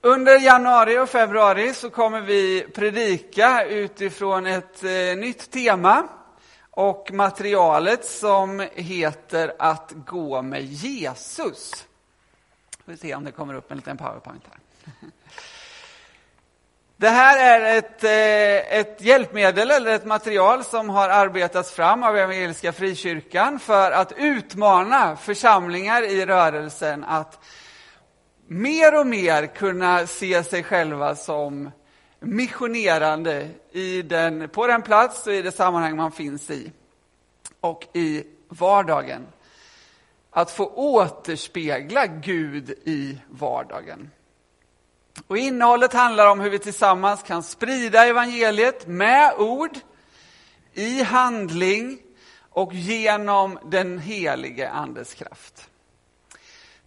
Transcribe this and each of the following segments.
Under januari och februari så kommer vi predika utifrån ett eh, nytt tema och materialet som heter Att gå med Jesus. Vi får se om det kommer upp en liten powerpoint här. Det här är ett, eh, ett hjälpmedel eller ett material som har arbetats fram av Evangeliska Frikyrkan för att utmana församlingar i rörelsen att mer och mer kunna se sig själva som missionerande i den, på den plats och i det sammanhang man finns i och i vardagen. Att få återspegla Gud i vardagen. Och innehållet handlar om hur vi tillsammans kan sprida evangeliet med ord, i handling och genom den helige Andes kraft.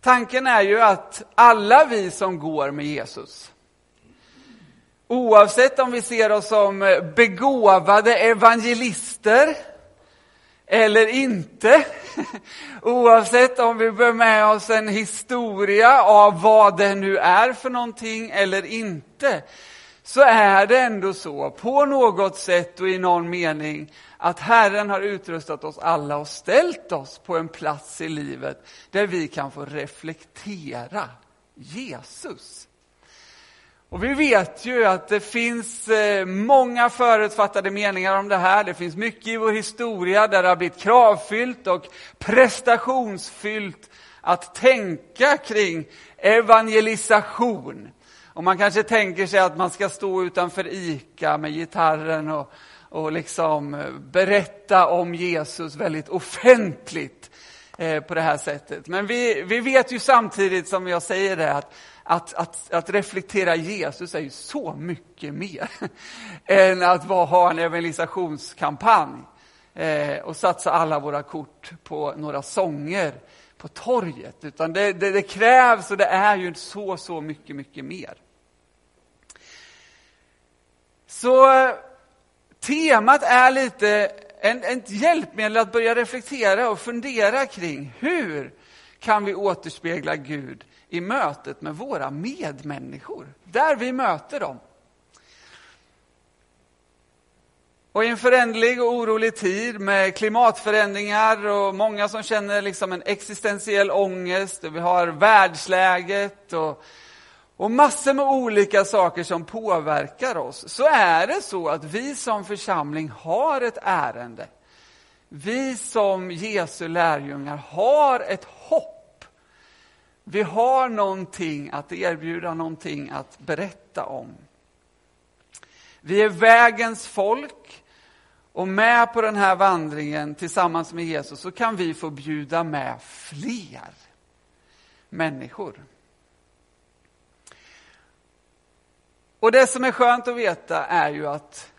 Tanken är ju att alla vi som går med Jesus, oavsett om vi ser oss som begåvade evangelister eller inte, oavsett om vi bär med oss en historia av vad det nu är för någonting eller inte, så är det ändå så, på något sätt och i någon mening, att Herren har utrustat oss alla och ställt oss på en plats i livet där vi kan få reflektera Jesus. Och vi vet ju att det finns eh, många förutfattade meningar om det här. Det finns mycket i vår historia där det har blivit kravfyllt och prestationsfyllt att tänka kring evangelisation. Och man kanske tänker sig att man ska stå utanför ICA med gitarren och, och liksom eh, berätta om Jesus väldigt offentligt eh, på det här sättet. Men vi, vi vet ju samtidigt som jag säger det att, att, att, att reflektera Jesus är ju så mycket mer än att bara ha en evangelisationskampanj eh, och satsa alla våra kort på några sånger på torget. Utan det, det, det krävs och det är ju så, så mycket, mycket mer. Så eh, temat är lite en, ett hjälpmedel att börja reflektera och fundera kring hur kan vi återspegla Gud i mötet med våra medmänniskor, där vi möter dem. Och i en förändlig och orolig tid med klimatförändringar och många som känner liksom en existentiell ångest och vi har världsläget och och massor med olika saker som påverkar oss, så är det så att vi som församling har ett ärende. Vi som Jesu lärjungar har ett hopp. Vi har någonting att erbjuda, någonting att berätta om. Vi är vägens folk och med på den här vandringen tillsammans med Jesus så kan vi få bjuda med fler människor. Och det som är skönt att veta är ju att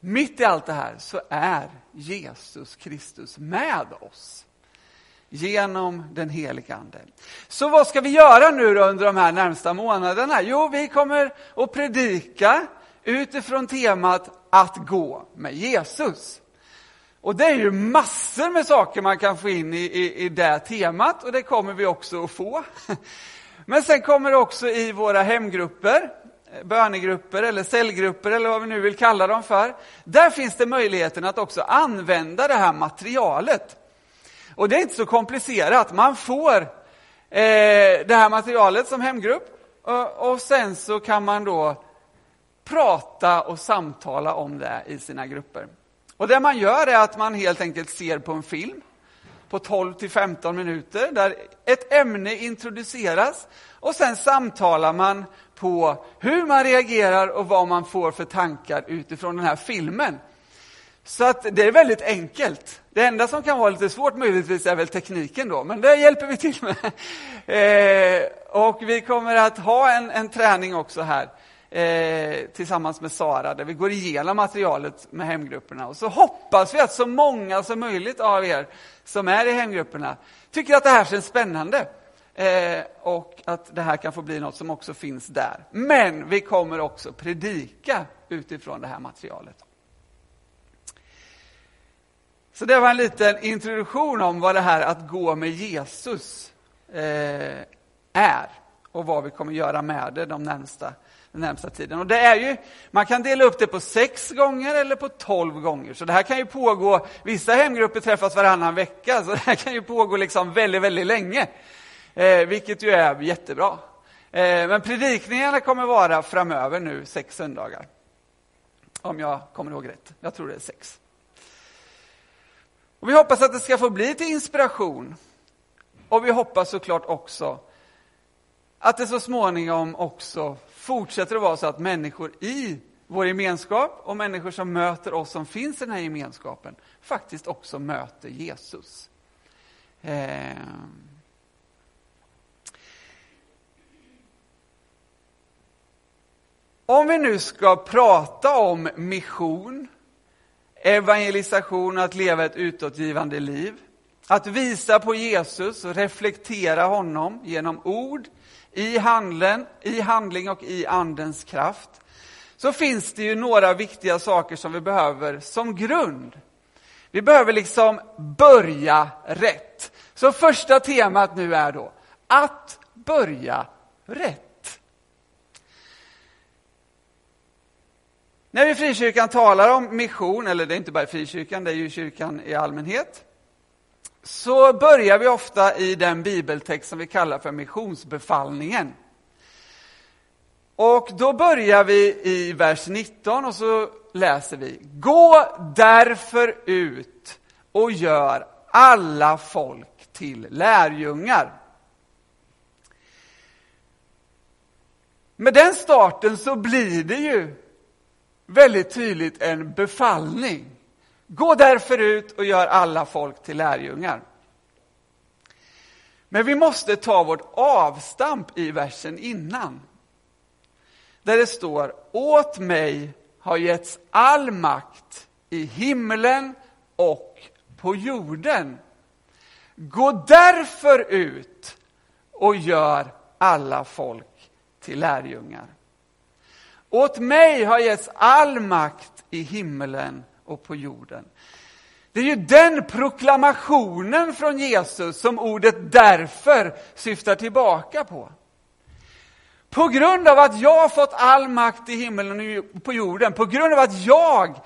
mitt i allt det här så är Jesus Kristus med oss genom den heliga Ande. Så vad ska vi göra nu då under de här närmsta månaderna? Jo, vi kommer att predika utifrån temat att gå med Jesus. Och det är ju massor med saker man kan få in i, i, i det temat och det kommer vi också att få. Men sen kommer det också i våra hemgrupper bönegrupper eller cellgrupper eller vad vi nu vill kalla dem för. Där finns det möjligheten att också använda det här materialet. Och det är inte så komplicerat. Man får eh, det här materialet som hemgrupp och, och sen så kan man då prata och samtala om det i sina grupper. Och det man gör är att man helt enkelt ser på en film på 12 till 15 minuter där ett ämne introduceras och sen samtalar man på hur man reagerar och vad man får för tankar utifrån den här filmen. Så att det är väldigt enkelt. Det enda som kan vara lite svårt möjligtvis är väl tekniken då, men det hjälper vi till med. Eh, och vi kommer att ha en, en träning också här eh, tillsammans med Sara, där vi går igenom materialet med hemgrupperna. Och så hoppas vi att så många som möjligt av er som är i hemgrupperna tycker att det här känns spännande. Eh, och att det här kan få bli något som också finns där. Men vi kommer också predika utifrån det här materialet. Så det var en liten introduktion om vad det här att gå med Jesus eh, är och vad vi kommer göra med det de närmsta, den närmsta tiden. Och det är ju, man kan dela upp det på sex gånger eller på tolv gånger. Så det här kan ju pågå, vissa hemgrupper träffas varannan vecka, så det här kan ju pågå liksom väldigt, väldigt länge. Eh, vilket ju är jättebra. Eh, men predikningarna kommer vara framöver nu sex söndagar. Om jag kommer ihåg rätt. Jag tror det är sex. Och vi hoppas att det ska få bli till inspiration. Och vi hoppas såklart också att det så småningom också fortsätter att vara så att människor i vår gemenskap och människor som möter oss som finns i den här gemenskapen faktiskt också möter Jesus. Eh... Om vi nu ska prata om mission, evangelisation, att leva ett utåtgivande liv, att visa på Jesus och reflektera honom genom ord, i, handlen, i handling och i andens kraft, så finns det ju några viktiga saker som vi behöver som grund. Vi behöver liksom börja rätt. Så första temat nu är då att börja rätt. När vi i frikyrkan talar om mission, eller det är inte bara frikyrkan, det är ju kyrkan i allmänhet, så börjar vi ofta i den bibeltext som vi kallar för missionsbefallningen. Och då börjar vi i vers 19 och så läser vi Gå därför ut och gör alla folk till lärjungar. Med den starten så blir det ju väldigt tydligt en befallning. Gå därför ut och gör alla folk till lärjungar. Men vi måste ta vårt avstamp i versen innan. Där det står, åt mig har getts all makt i himlen och på jorden. Gå därför ut och gör alla folk till lärjungar. Åt mig har getts all makt i himmelen och på jorden. Det är ju den proklamationen från Jesus som ordet därför syftar tillbaka på. På grund av att jag har fått all makt i himmelen och på jorden, på grund av att jag,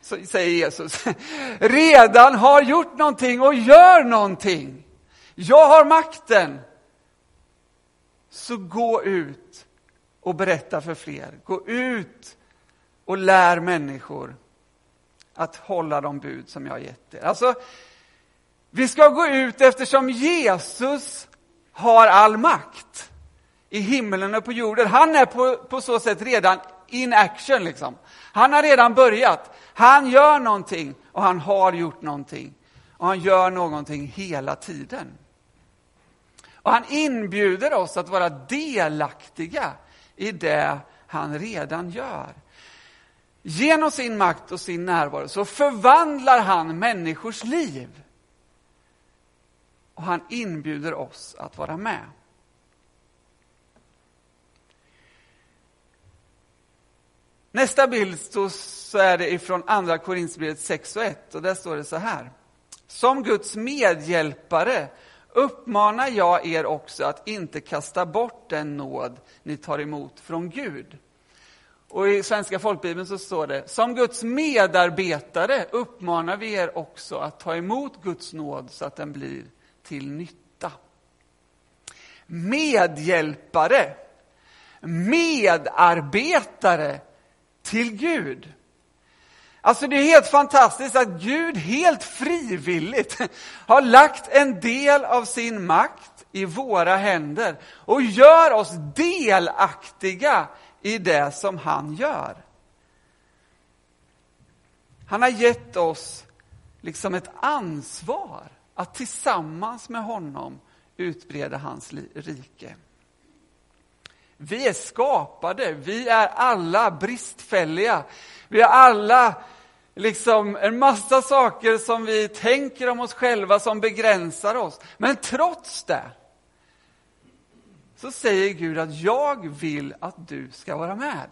säger Jesus, redan har gjort någonting och gör någonting. Jag har makten. Så gå ut och berätta för fler. Gå ut och lär människor att hålla de bud som jag har gett er. Alltså, vi ska gå ut eftersom Jesus har all makt i himlen och på jorden. Han är på, på så sätt redan in action. Liksom. Han har redan börjat. Han gör någonting och han har gjort någonting. Och han gör någonting hela tiden. Och han inbjuder oss att vara delaktiga i det han redan gör. Genom sin makt och sin närvaro så förvandlar han människors liv. Och han inbjuder oss att vara med. Nästa bild så är det ifrån Andra Korinthierbrevet 6 och 1 och där står det så här. Som Guds medhjälpare uppmanar jag er också att inte kasta bort den nåd ni tar emot från Gud. Och i Svenska folkbibeln så står det, som Guds medarbetare uppmanar vi er också att ta emot Guds nåd så att den blir till nytta. Medhjälpare, medarbetare till Gud. Alltså det är helt fantastiskt att Gud helt frivilligt har lagt en del av sin makt i våra händer och gör oss delaktiga i det som han gör. Han har gett oss liksom ett ansvar att tillsammans med honom utbreda hans rike. Vi är skapade, vi är alla bristfälliga. Vi är alla liksom en massa saker som vi tänker om oss själva som begränsar oss. Men trots det så säger Gud att jag vill att du ska vara med.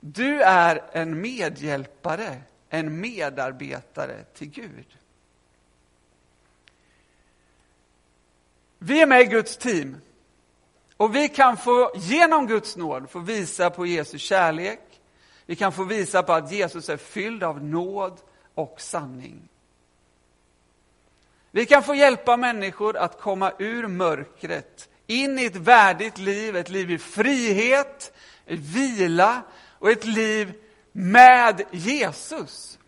Du är en medhjälpare, en medarbetare till Gud. Vi är med i Guds team. Och vi kan få, genom Guds nåd, få visa på Jesu kärlek. Vi kan få visa på att Jesus är fylld av nåd och sanning. Vi kan få hjälpa människor att komma ur mörkret, in i ett värdigt liv, ett liv i frihet, i vila och ett liv med Jesus.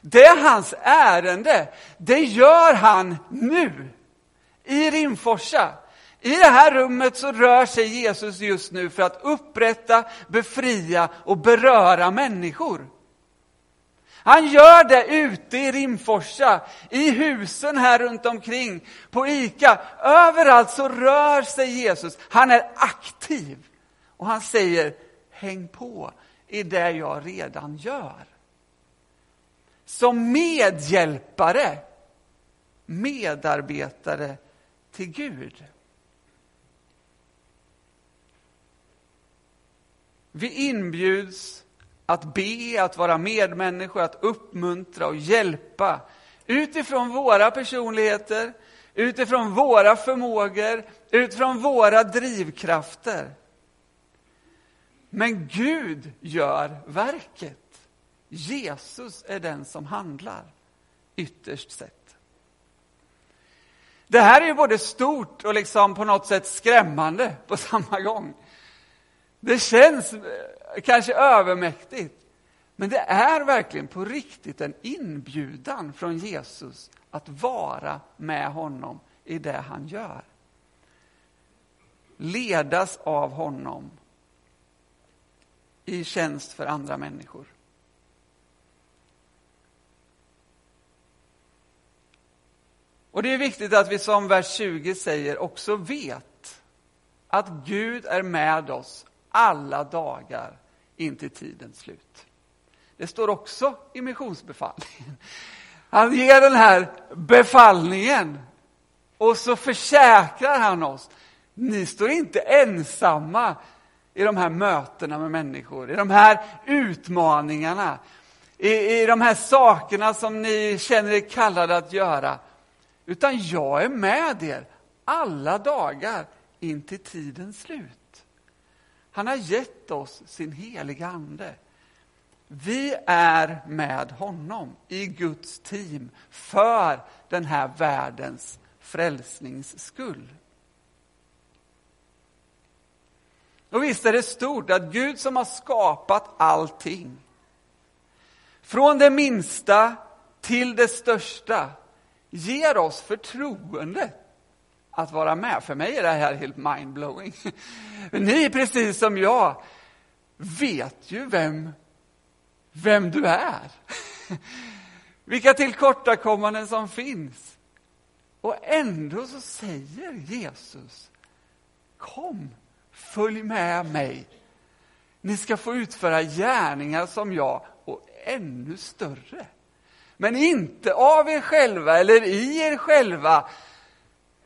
Det är hans ärende. Det gör han nu i Rimforsa. I det här rummet så rör sig Jesus just nu för att upprätta, befria och beröra människor. Han gör det ute i Rimforsa, i husen här runt omkring, på ICA. Överallt så rör sig Jesus. Han är aktiv. Och han säger, häng på i det jag redan gör. Som medhjälpare, medarbetare till Gud. Vi inbjuds att be, att vara medmänniskor, att uppmuntra och hjälpa utifrån våra personligheter, utifrån våra förmågor, utifrån våra drivkrafter. Men Gud gör verket. Jesus är den som handlar, ytterst sett. Det här är ju både stort och liksom på något sätt skrämmande på samma gång. Det känns eh, kanske övermäktigt, men det är verkligen på riktigt en inbjudan från Jesus att vara med honom i det han gör. Ledas av honom i tjänst för andra människor. Och det är viktigt att vi som vers 20 säger också vet att Gud är med oss alla dagar in till tidens slut. Det står också i missionsbefallningen. Han ger den här befallningen och så försäkrar han oss. Ni står inte ensamma i de här mötena med människor, i de här utmaningarna, i, i de här sakerna som ni känner er kallade att göra. Utan jag är med er alla dagar in till tidens slut. Han har gett oss sin heliga Ande. Vi är med honom i Guds team för den här världens frälsnings skull. Och visst är det stort att Gud som har skapat allting, från det minsta till det största, ger oss förtroendet att vara med. För mig är det här helt mindblowing. Ni, precis som jag, vet ju vem, vem du är. Vilka tillkortakommanden som finns. Och ändå så säger Jesus, kom, följ med mig. Ni ska få utföra gärningar som jag och ännu större. Men inte av er själva eller i er själva,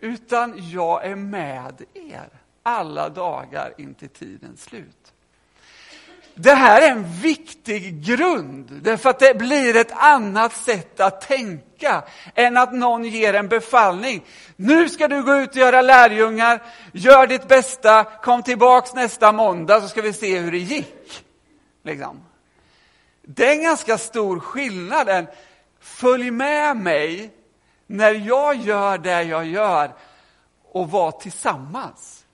utan jag är med er alla dagar in till tidens slut. Det här är en viktig grund, därför att det blir ett annat sätt att tänka än att någon ger en befallning. Nu ska du gå ut och göra lärjungar, gör ditt bästa, kom tillbaks nästa måndag så ska vi se hur det gick. Liksom. Det är en ganska stor skillnad följ med mig när jag gör det jag gör och var tillsammans.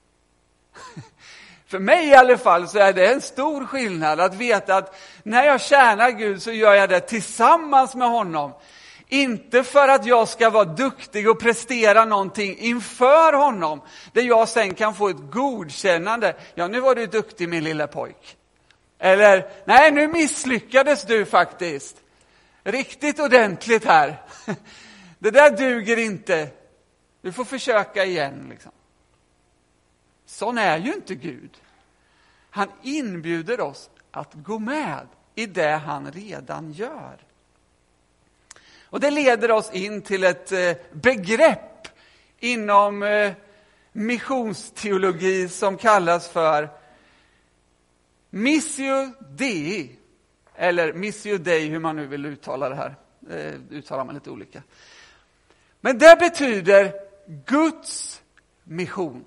För mig i alla fall så är det en stor skillnad att veta att när jag tjänar Gud så gör jag det tillsammans med honom. Inte för att jag ska vara duktig och prestera någonting inför honom, där jag sen kan få ett godkännande. Ja, nu var du duktig min lilla pojk. Eller, nej, nu misslyckades du faktiskt riktigt ordentligt här. Det där duger inte. Du får försöka igen. Liksom. Sån är ju inte Gud. Han inbjuder oss att gå med i det han redan gör. Och Det leder oss in till ett eh, begrepp inom eh, missionsteologi som kallas för Missio Dei eller Missio Dei, hur man nu vill uttala det här. Det uttalar man lite olika. Men det betyder Guds mission.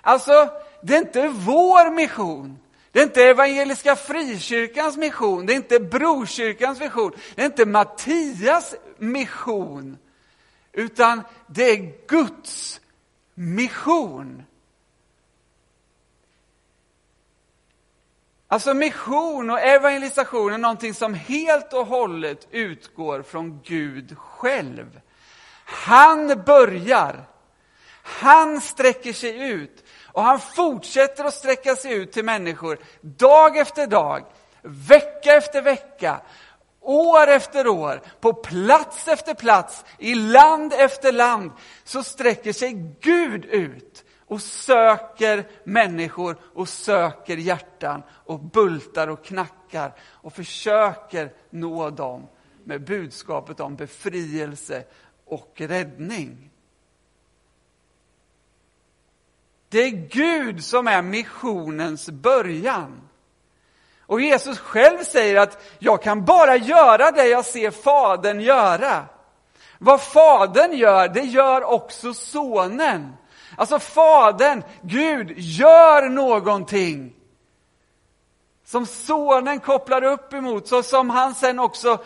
Alltså, det är inte vår mission. Det är inte Evangeliska Frikyrkans mission, det är inte Brokyrkans mission, det är inte Mattias mission, utan det är Guds mission. Alltså mission och evangelisation är någonting som helt och hållet utgår från Gud själv. Han börjar, han sträcker sig ut. Och han fortsätter att sträcka sig ut till människor dag efter dag, vecka efter vecka, år efter år, på plats efter plats, i land efter land, så sträcker sig Gud ut och söker människor och söker hjärtan och bultar och knackar och försöker nå dem med budskapet om befrielse och räddning. Det är Gud som är missionens början. Och Jesus själv säger att jag kan bara göra det jag ser Fadern göra. Vad Fadern gör, det gör också Sonen. Alltså Fadern, Gud, gör någonting som Sonen kopplar upp emot, så som han sen också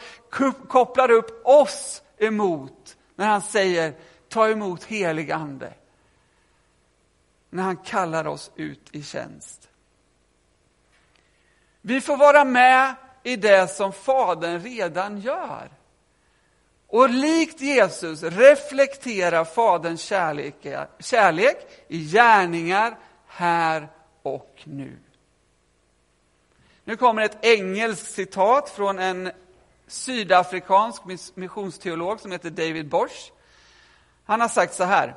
kopplar upp oss emot när han säger ta emot helig ande. När han kallar oss ut i tjänst. Vi får vara med i det som Fadern redan gör. Och likt Jesus reflektera Faderns kärlek, kärlek i gärningar här och nu. Nu kommer ett engelskt citat från en sydafrikansk missionsteolog som heter David Bosch. Han har sagt så här.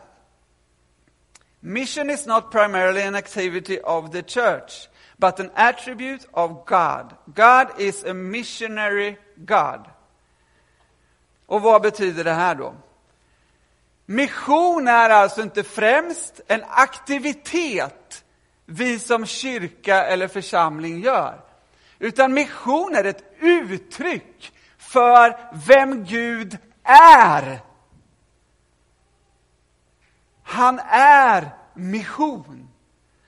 Mission is not primarily an activity of the church, but an attribute of God. God is a missionary God. Och vad betyder det här då? Mission är alltså inte främst en aktivitet vi som kyrka eller församling gör. Utan mission är ett uttryck för vem Gud är. Han är mission.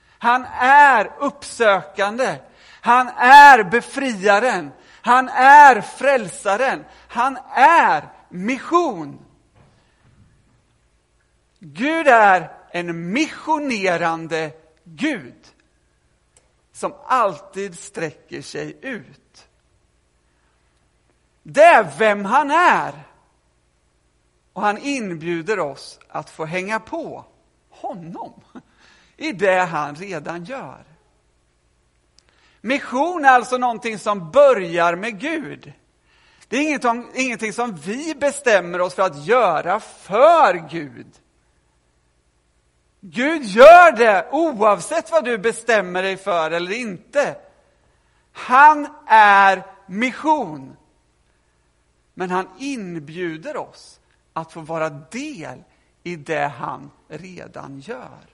Han är uppsökande. Han är befriaren. Han är frälsaren. Han är mission. Gud är en missionerande Gud som alltid sträcker sig ut. Det är vem han är. Och han inbjuder oss att få hänga på honom i det han redan gör. Mission är alltså någonting som börjar med Gud. Det är ingenting som vi bestämmer oss för att göra för Gud. Gud gör det oavsett vad du bestämmer dig för eller inte. Han är mission. Men han inbjuder oss att få vara del i det han redan gör.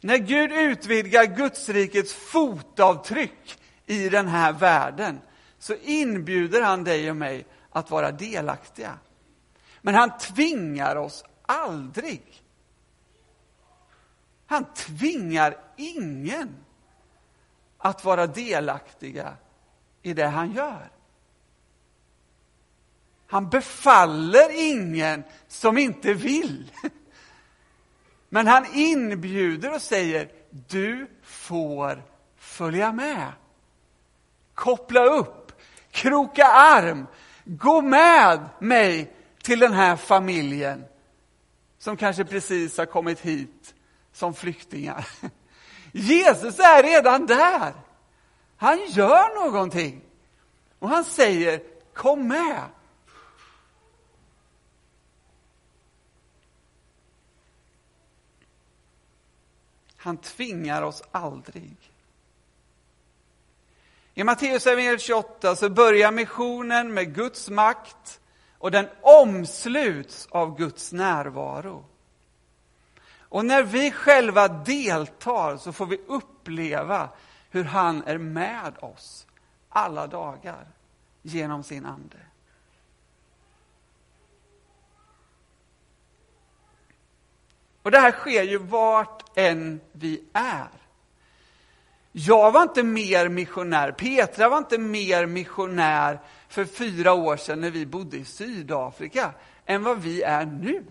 När Gud utvidgar Gudsrikets fotavtryck i den här världen så inbjuder han dig och mig att vara delaktiga. Men han tvingar oss aldrig. Han tvingar ingen att vara delaktiga i det han gör. Han befaller ingen som inte vill. Men han inbjuder och säger, du får följa med. Koppla upp, kroka arm, gå med mig till den här familjen som kanske precis har kommit hit som flyktingar. Jesus är redan där. Han gör någonting. Och han säger, kom med. Han tvingar oss aldrig. I Matteus 28 så börjar missionen med Guds makt och den omsluts av Guds närvaro. Och när vi själva deltar så får vi uppleva hur han är med oss alla dagar genom sin ande. Och det här sker ju vart än vi är. Jag var inte mer missionär, Petra var inte mer missionär för fyra år sedan när vi bodde i Sydafrika än vad vi är nu.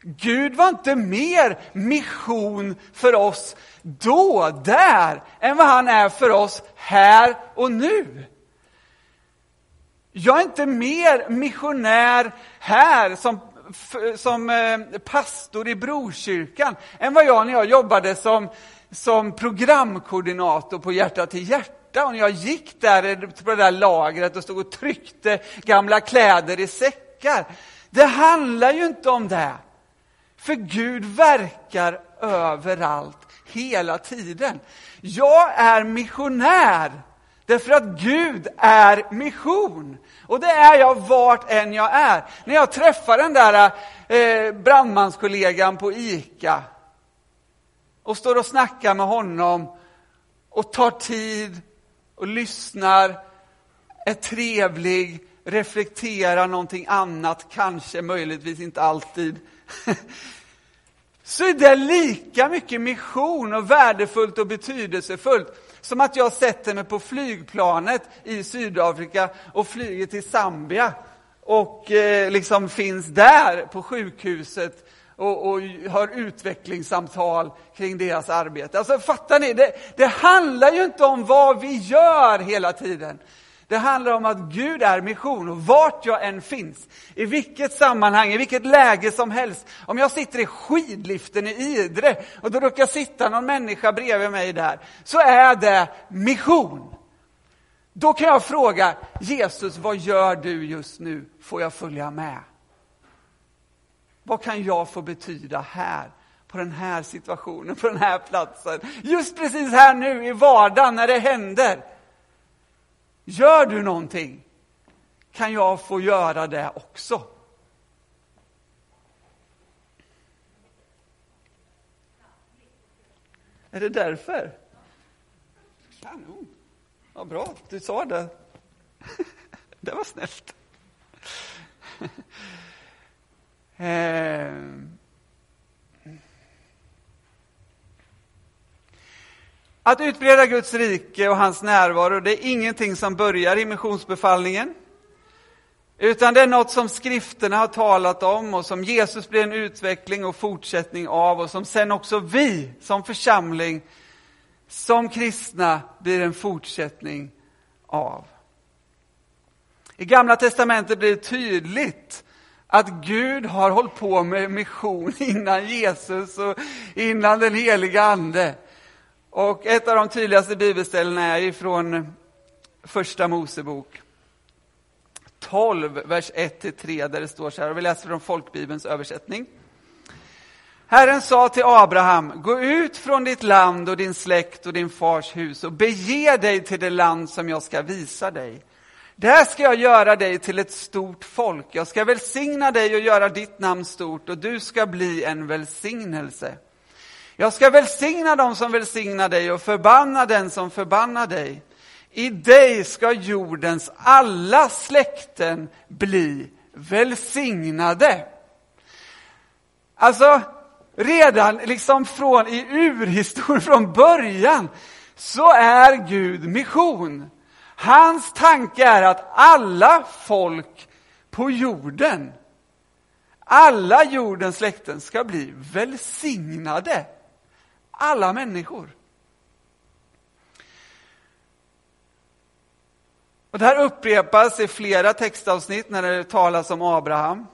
Gud var inte mer mission för oss då, där, än vad han är för oss här och nu. Jag är inte mer missionär här som, som eh, pastor i Brokyrkan än vad jag när jag jobbade som, som programkoordinator på Hjärta till hjärta. Och när jag gick där eh, på det där lagret och stod och tryckte gamla kläder i säckar. Det handlar ju inte om det. För Gud verkar överallt, hela tiden. Jag är missionär därför att Gud är mission. Och det är jag vart än jag är. När jag träffar den där eh, brandmanskollegan på ICA och står och snackar med honom och tar tid och lyssnar, är trevlig, reflekterar någonting annat, kanske, möjligtvis inte alltid. så är det lika mycket mission och värdefullt och betydelsefullt som att jag sätter mig på flygplanet i Sydafrika och flyger till Zambia och eh, liksom finns där på sjukhuset och, och har utvecklingssamtal kring deras arbete. Alltså fattar ni? Det, det handlar ju inte om vad vi gör hela tiden. Det handlar om att Gud är mission och vart jag än finns, i vilket sammanhang, i vilket läge som helst. Om jag sitter i skidliften i Idre och då råkar sitta någon människa bredvid mig där, så är det mission. Då kan jag fråga Jesus, vad gör du just nu? Får jag följa med? Vad kan jag få betyda här? på den här situationen, på den här platsen. Just precis här nu i vardagen när det händer. Gör du någonting kan jag få göra det också. Är det därför? Kanon. Ja, bra, du sa det. Det var snällt. Ehm. Att utbreda Guds rike och hans närvaro, det är ingenting som börjar i missionsbefallningen. Utan det är något som skrifterna har talat om och som Jesus blir en utveckling och fortsättning av och som sen också vi som församling, som kristna, blir en fortsättning av. I Gamla Testamentet blir det tydligt att Gud har hållit på med mission innan Jesus och innan den heliga Ande. Och ett av de tydligaste bibelställena är ifrån Första Mosebok 12, vers 1-3, där det står så här, och vi läser från folkbibelns översättning. Herren sa till Abraham, gå ut från ditt land och din släkt och din fars hus och bege dig till det land som jag ska visa dig. Där ska jag göra dig till ett stort folk. Jag ska välsigna dig och göra ditt namn stort och du ska bli en välsignelse. Jag ska välsigna dem som välsignar dig och förbanna den som förbannar dig. I dig ska jordens alla släkten bli välsignade. Alltså, redan liksom från i urhistorien, från början, så är Gud mission. Hans tanke är att alla folk på jorden, alla jordens släkten ska bli välsignade alla människor. Och det här upprepas i flera textavsnitt när det talas om Abraham.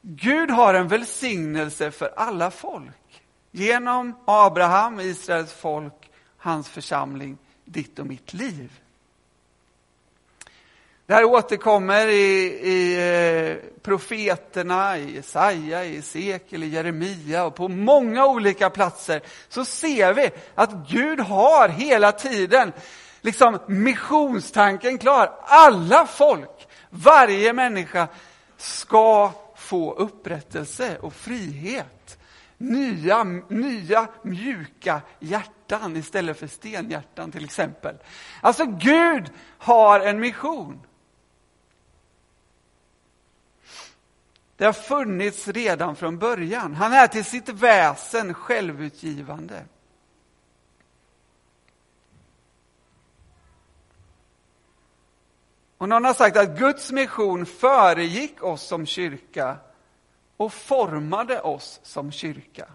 Gud har en välsignelse för alla folk. Genom Abraham, Israels folk, hans församling, ditt och mitt liv. Det här återkommer i, i eh, profeterna, i Jesaja, i Esekiel, i Jeremia och på många olika platser så ser vi att Gud har hela tiden liksom missionstanken klar. Alla folk, varje människa ska få upprättelse och frihet. Nya, nya mjuka hjärtan istället för stenhjärtan till exempel. Alltså Gud har en mission. Det har funnits redan från början. Han är till sitt väsen självutgivande. Och någon har sagt att Guds mission föregick oss som kyrka och formade oss som kyrka.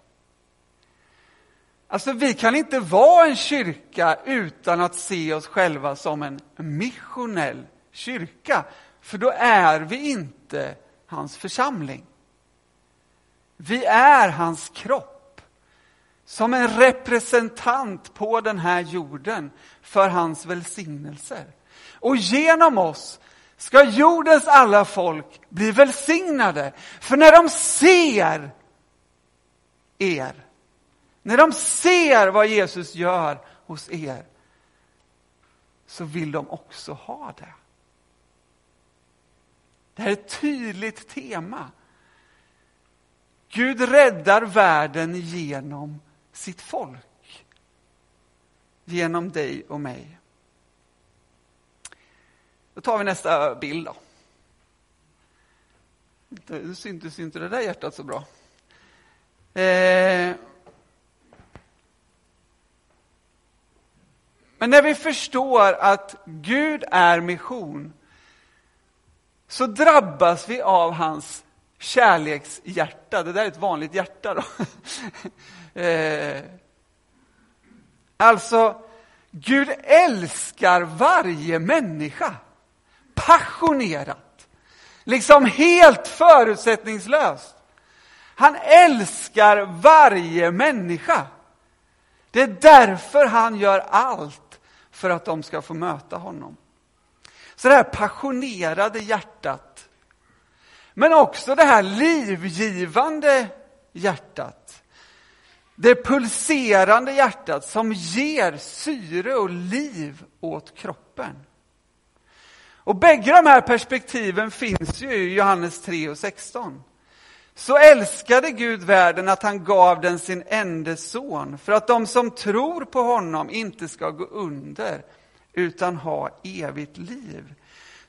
Alltså, vi kan inte vara en kyrka utan att se oss själva som en missionell kyrka, för då är vi inte hans församling. Vi är hans kropp, som en representant på den här jorden för hans välsignelser. Och genom oss ska jordens alla folk bli välsignade. För när de ser er, när de ser vad Jesus gör hos er, så vill de också ha det. Det här är ett tydligt tema. Gud räddar världen genom sitt folk. Genom dig och mig. Då tar vi nästa bild. Då. Nu syntes inte det där hjärtat så bra. Eh. Men när vi förstår att Gud är mission så drabbas vi av hans kärlekshjärta. Det där är ett vanligt hjärta. Då. eh. Alltså, Gud älskar varje människa passionerat, liksom helt förutsättningslöst. Han älskar varje människa. Det är därför han gör allt för att de ska få möta honom. Så det här passionerade hjärtat, men också det här livgivande hjärtat. Det pulserande hjärtat som ger syre och liv åt kroppen. Och bägge de här perspektiven finns ju i Johannes 3 och 16. Så älskade Gud världen att han gav den sin enda son för att de som tror på honom inte ska gå under utan ha evigt liv.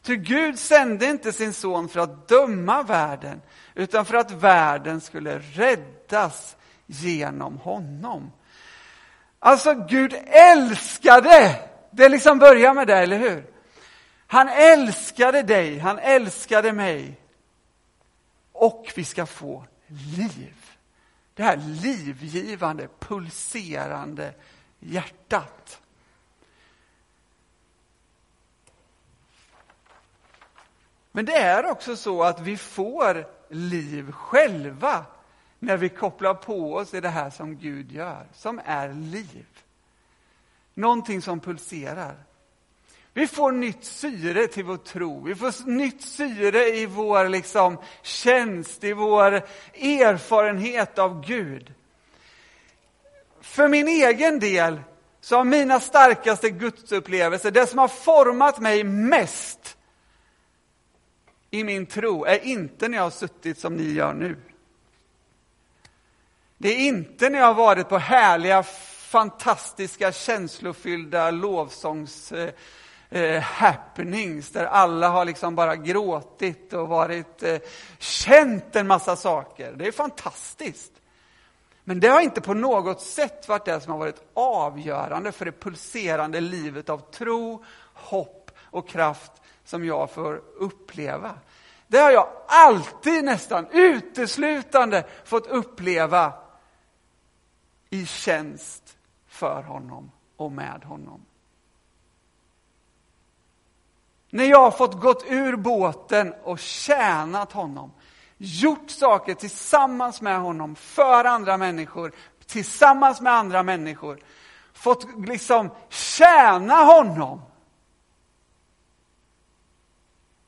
Ty Gud sände inte sin son för att döma världen utan för att världen skulle räddas genom honom. Alltså Gud älskade! Det liksom börjar med det, eller hur? Han älskade dig, han älskade mig. Och vi ska få liv. Det här livgivande, pulserande hjärtat. Men det är också så att vi får liv själva när vi kopplar på oss i det här som Gud gör, som är liv. Någonting som pulserar. Vi får nytt syre till vår tro. Vi får nytt syre i vår liksom, tjänst, i vår erfarenhet av Gud. För min egen del så har mina starkaste gudsupplevelser, det som har format mig mest i min tro, är inte när jag har suttit som ni gör nu. Det är inte när jag har varit på härliga, fantastiska, känslofyllda lovsångs eh, eh, happenings där alla har liksom bara gråtit och varit eh, känt en massa saker. Det är fantastiskt. Men det har inte på något sätt varit det som har varit avgörande för det pulserande livet av tro, hopp och kraft som jag får uppleva. Det har jag alltid nästan uteslutande fått uppleva i tjänst för honom och med honom. När jag har fått gått ur båten och tjänat honom, gjort saker tillsammans med honom, för andra människor, tillsammans med andra människor, fått liksom tjäna honom.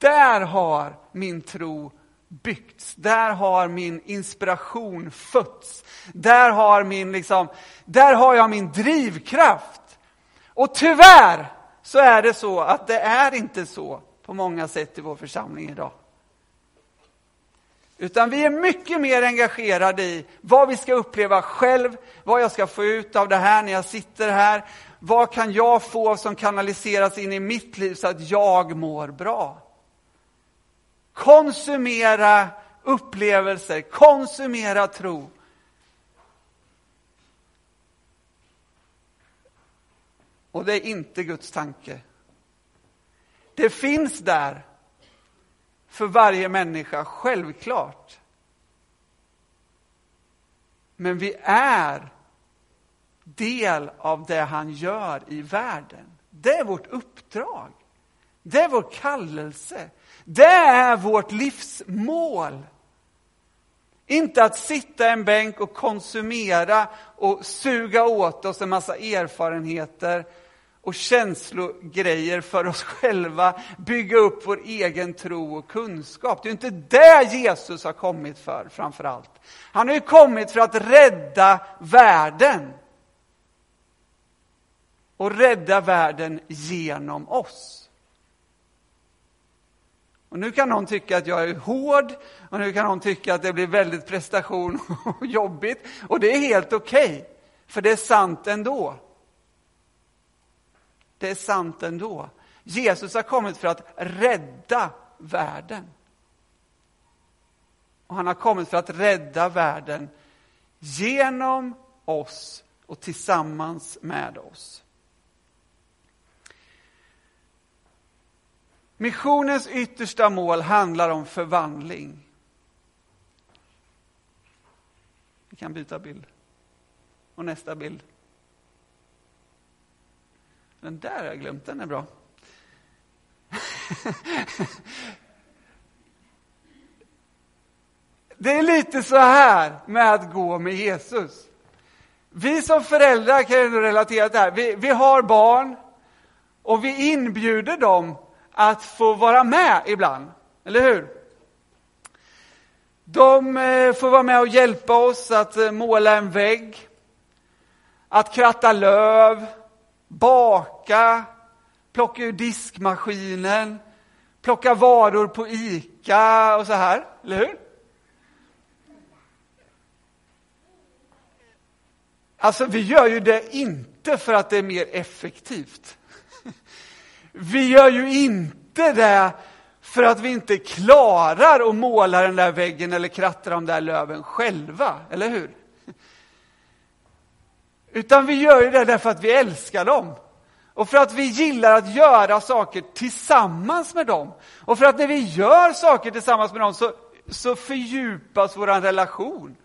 Där har min tro byggts. Där har min inspiration fötts. Där har, min, liksom, där har jag min drivkraft. Och tyvärr så är det så att det är inte så på många sätt i vår församling idag. Utan vi är mycket mer engagerade i vad vi ska uppleva själv, vad jag ska få ut av det här när jag sitter här. Vad kan jag få som kanaliseras in i mitt liv så att jag mår bra? Konsumera, upplevelser, konsumera tro. Och det är inte Guds tanke. Det finns där för varje människa, självklart. Men vi är del av det han gör i världen. Det är vårt uppdrag. Det är vår kallelse. Det är vårt livsmål. Inte att sitta i en bänk och konsumera och suga åt oss en massa erfarenheter och känslogrejer för oss själva, bygga upp vår egen tro och kunskap. Det är inte det Jesus har kommit för, framför allt. Han har ju kommit för att rädda världen. Och rädda världen genom oss. Och nu kan någon tycka att jag är hård och nu kan någon tycka att det blir väldigt prestation och jobbigt. Och det är helt okej, okay, för det är sant ändå. Det är sant ändå. Jesus har kommit för att rädda världen. Och han har kommit för att rädda världen genom oss och tillsammans med oss. Missionens yttersta mål handlar om förvandling. Vi kan byta bild. Och nästa bild. Den där har jag glömt, den är bra. Det är lite så här med att gå med Jesus. Vi som föräldrar kan ju relatera till det här. Vi, vi har barn och vi inbjuder dem att få vara med ibland, eller hur? De eh, får vara med och hjälpa oss att eh, måla en vägg, att kratta löv, baka, plocka ur diskmaskinen, plocka varor på ICA och så här, eller hur? Alltså, vi gör ju det inte för att det är mer effektivt. Vi gör ju inte det för att vi inte klarar att måla den där väggen eller kratta de där löven själva, eller hur? Utan vi gör ju det därför att vi älskar dem. Och för att vi gillar att göra saker tillsammans med dem. Och för att när vi gör saker tillsammans med dem så, så fördjupas vår relation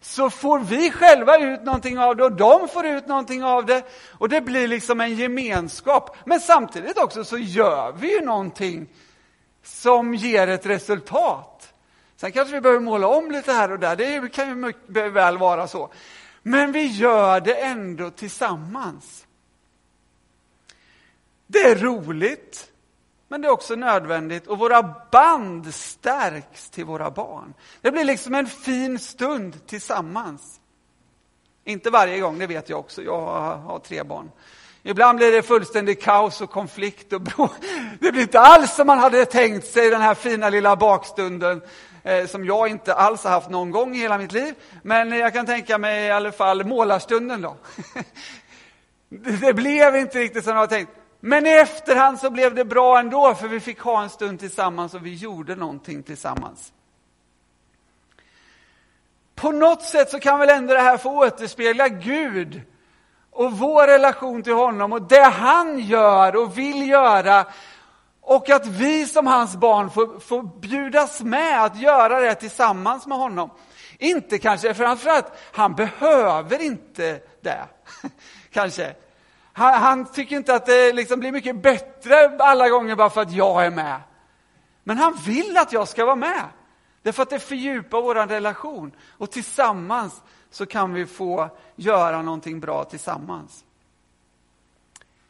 så får vi själva ut någonting av det och de får ut någonting av det. Och det blir liksom en gemenskap. Men samtidigt också så gör vi ju någonting som ger ett resultat. Sen kanske vi behöver måla om lite här och där, det kan ju mycket väl vara så. Men vi gör det ändå tillsammans. Det är roligt, men det är också nödvändigt och våra band stärks till våra barn. Det blir liksom en fin stund tillsammans. Inte varje gång, det vet jag också. Jag har tre barn. Ibland blir det fullständigt kaos och konflikt. Och bro. Det blir inte alls som man hade tänkt sig den här fina lilla bakstunden eh, som jag inte alls har haft någon gång i hela mitt liv. Men jag kan tänka mig i alla fall målarstunden då. det blev inte riktigt som jag hade tänkt. Men i efterhand så blev det bra ändå, för vi fick ha en stund tillsammans och vi gjorde någonting tillsammans. På något sätt så kan väl ändå det här få återspegla Gud och vår relation till honom och det han gör och vill göra och att vi som hans barn får, får bjudas med att göra det tillsammans med honom. Inte kanske framförallt, han behöver inte det, kanske. Han, han tycker inte att det liksom blir mycket bättre alla gånger bara för att jag är med. Men han vill att jag ska vara med. Därför att det fördjupar vår relation. Och tillsammans så kan vi få göra någonting bra tillsammans.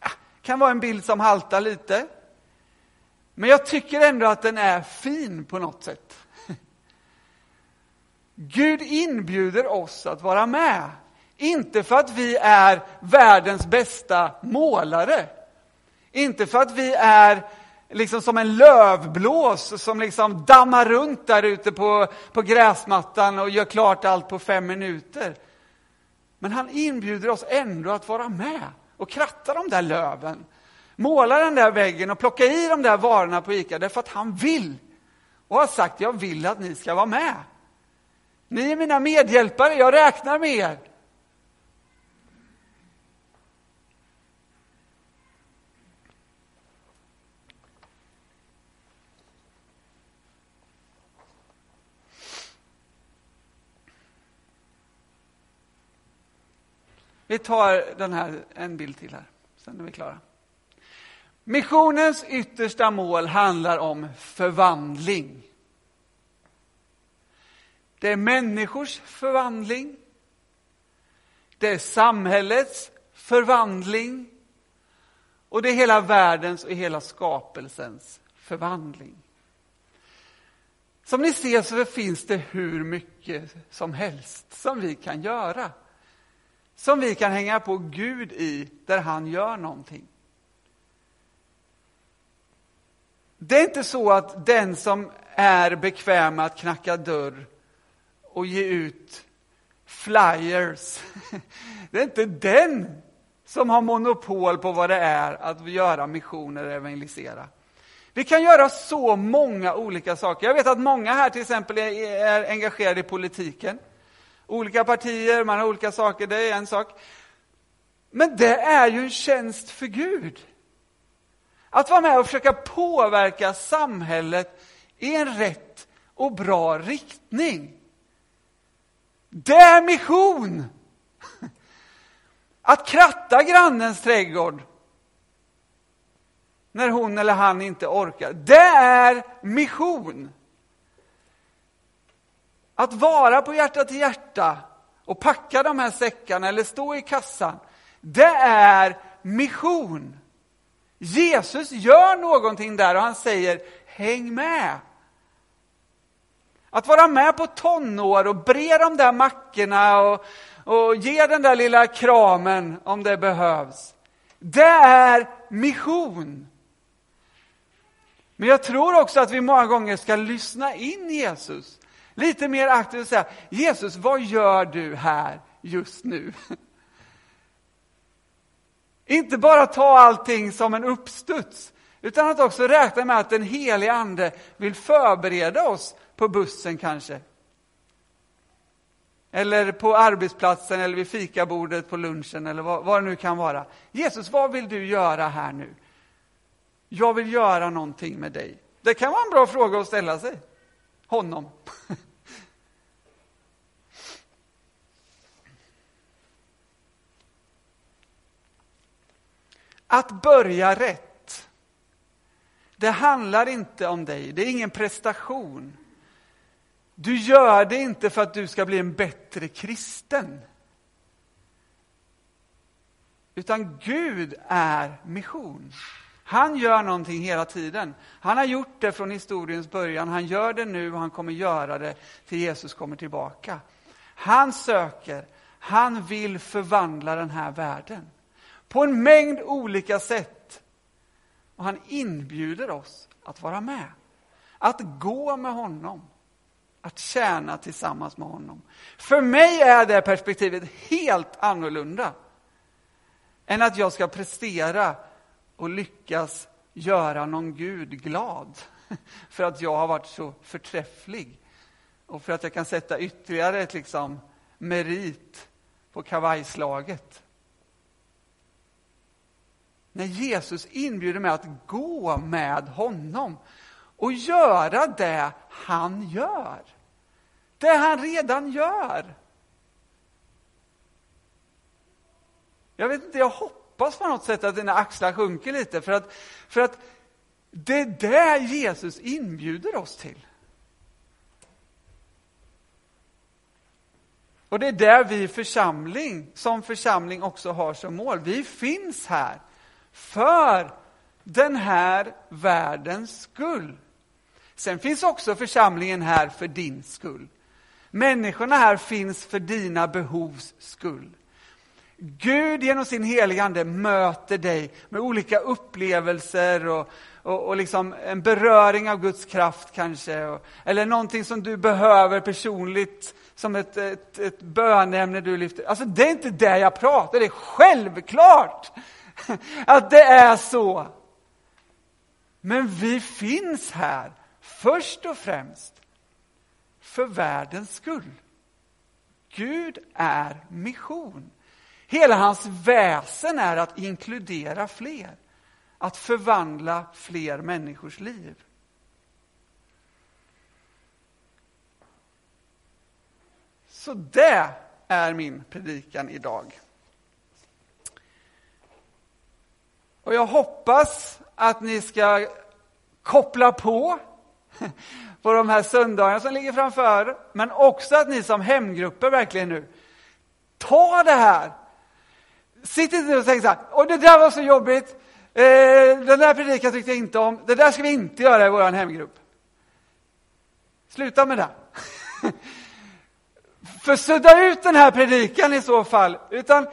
Ja, kan vara en bild som haltar lite. Men jag tycker ändå att den är fin på något sätt. Gud inbjuder oss att vara med. Inte för att vi är världens bästa målare. Inte för att vi är liksom som en lövblås som liksom dammar runt där ute på, på gräsmattan och gör klart allt på fem minuter. Men han inbjuder oss ändå att vara med och kratta de där löven. Måla den där väggen och plocka i de där varorna på ICA därför att han vill. och har sagt jag vill att ni ska vara med. Ni är mina medhjälpare, jag räknar med er. Vi tar den här, en bild till här, sen är vi klara. Missionens yttersta mål handlar om förvandling. Det är människors förvandling. Det är samhällets förvandling. Och det är hela världens och hela skapelsens förvandling. Som ni ser så finns det hur mycket som helst som vi kan göra. Som vi kan hänga på Gud i, där han gör någonting. Det är inte så att den som är bekväm med att knacka dörr och ge ut flyers, det är inte den som har monopol på vad det är att göra missioner och evangelisera. Vi kan göra så många olika saker. Jag vet att många här till exempel är engagerade i politiken. Olika partier, man har olika saker, det är en sak. Men det är ju en tjänst för Gud. Att vara med och försöka påverka samhället i en rätt och bra riktning. Det är mission! Att kratta grannens trädgård när hon eller han inte orkar, det är mission. Att vara på hjärta till hjärta och packa de här säckarna eller stå i kassan, det är mission. Jesus gör någonting där och han säger häng med. Att vara med på tonår och bre de där mackorna och, och ge den där lilla kramen om det behövs. Det är mission. Men jag tror också att vi många gånger ska lyssna in Jesus. Lite mer aktivt och säga, Jesus, vad gör du här just nu? Inte bara ta allting som en uppstuds, utan att också räkna med att den helige Ande vill förbereda oss på bussen kanske. Eller på arbetsplatsen eller vid fikabordet på lunchen eller vad, vad det nu kan vara. Jesus, vad vill du göra här nu? Jag vill göra någonting med dig. Det kan vara en bra fråga att ställa sig. Honom. Att börja rätt, det handlar inte om dig, det är ingen prestation. Du gör det inte för att du ska bli en bättre kristen. Utan Gud är mission. Han gör någonting hela tiden. Han har gjort det från historiens början, han gör det nu och han kommer göra det till Jesus kommer tillbaka. Han söker, han vill förvandla den här världen på en mängd olika sätt. Och han inbjuder oss att vara med, att gå med honom, att tjäna tillsammans med honom. För mig är det perspektivet helt annorlunda än att jag ska prestera och lyckas göra någon Gud glad för att jag har varit så förträfflig och för att jag kan sätta ytterligare ett liksom merit på kavajslaget. När Jesus inbjuder mig att gå med honom och göra det han gör. Det han redan gör. Jag vet inte, jag hoppas Hoppas på något sätt att dina axlar sjunker lite för att, för att det är det Jesus inbjuder oss till. Och det är där vi församling, som församling också har som mål. Vi finns här för den här världens skull. Sen finns också församlingen här för din skull. Människorna här finns för dina behovs skull. Gud genom sin heligande möter dig med olika upplevelser och, och, och liksom en beröring av Guds kraft kanske. Och, eller någonting som du behöver personligt som ett, ett, ett bönämne du lyfter. Alltså det är inte det jag pratar, det är självklart att det är så. Men vi finns här först och främst för världens skull. Gud är mission. Hela hans väsen är att inkludera fler, att förvandla fler människors liv. Så det är min predikan idag. Och jag hoppas att ni ska koppla på på de här söndagarna som ligger framför, men också att ni som hemgrupper verkligen nu tar det här. Sitt inte och tänk så här, och det där var så jobbigt, eh, den där predikan tyckte jag inte om, det där ska vi inte göra i vår hemgrupp. Sluta med det. För sudda ut den här predikan i så fall, utan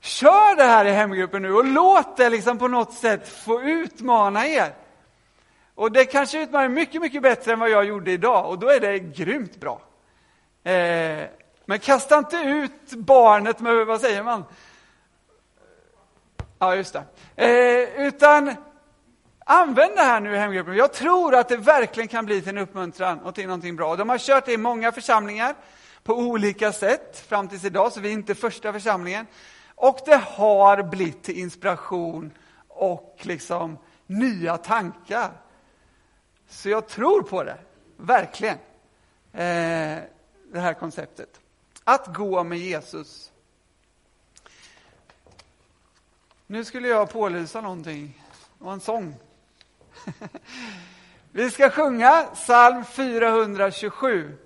kör det här i hemgruppen nu och låt det liksom på något sätt få utmana er. Och det kanske utmanar mycket, mycket bättre än vad jag gjorde idag och då är det grymt bra. Eh, men kasta inte ut barnet med, vad säger man? Ja, just det. Eh, utan använd det här nu i hemgruppen. Jag tror att det verkligen kan bli till en uppmuntran och till någonting bra. De har kört det i många församlingar på olika sätt fram tills idag, så vi är inte första församlingen. Och det har blivit till inspiration och liksom nya tankar. Så jag tror på det, verkligen. Eh, det här konceptet. Att gå med Jesus. Nu skulle jag pålysa någonting. Det var en sång. Vi ska sjunga psalm 427.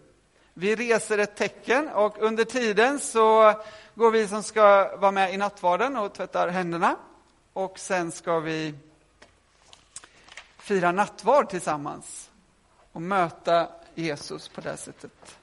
Vi reser ett tecken och under tiden så går vi som ska vara med i nattvarden och tvättar händerna. Och sen ska vi fira nattvard tillsammans och möta Jesus på det sättet.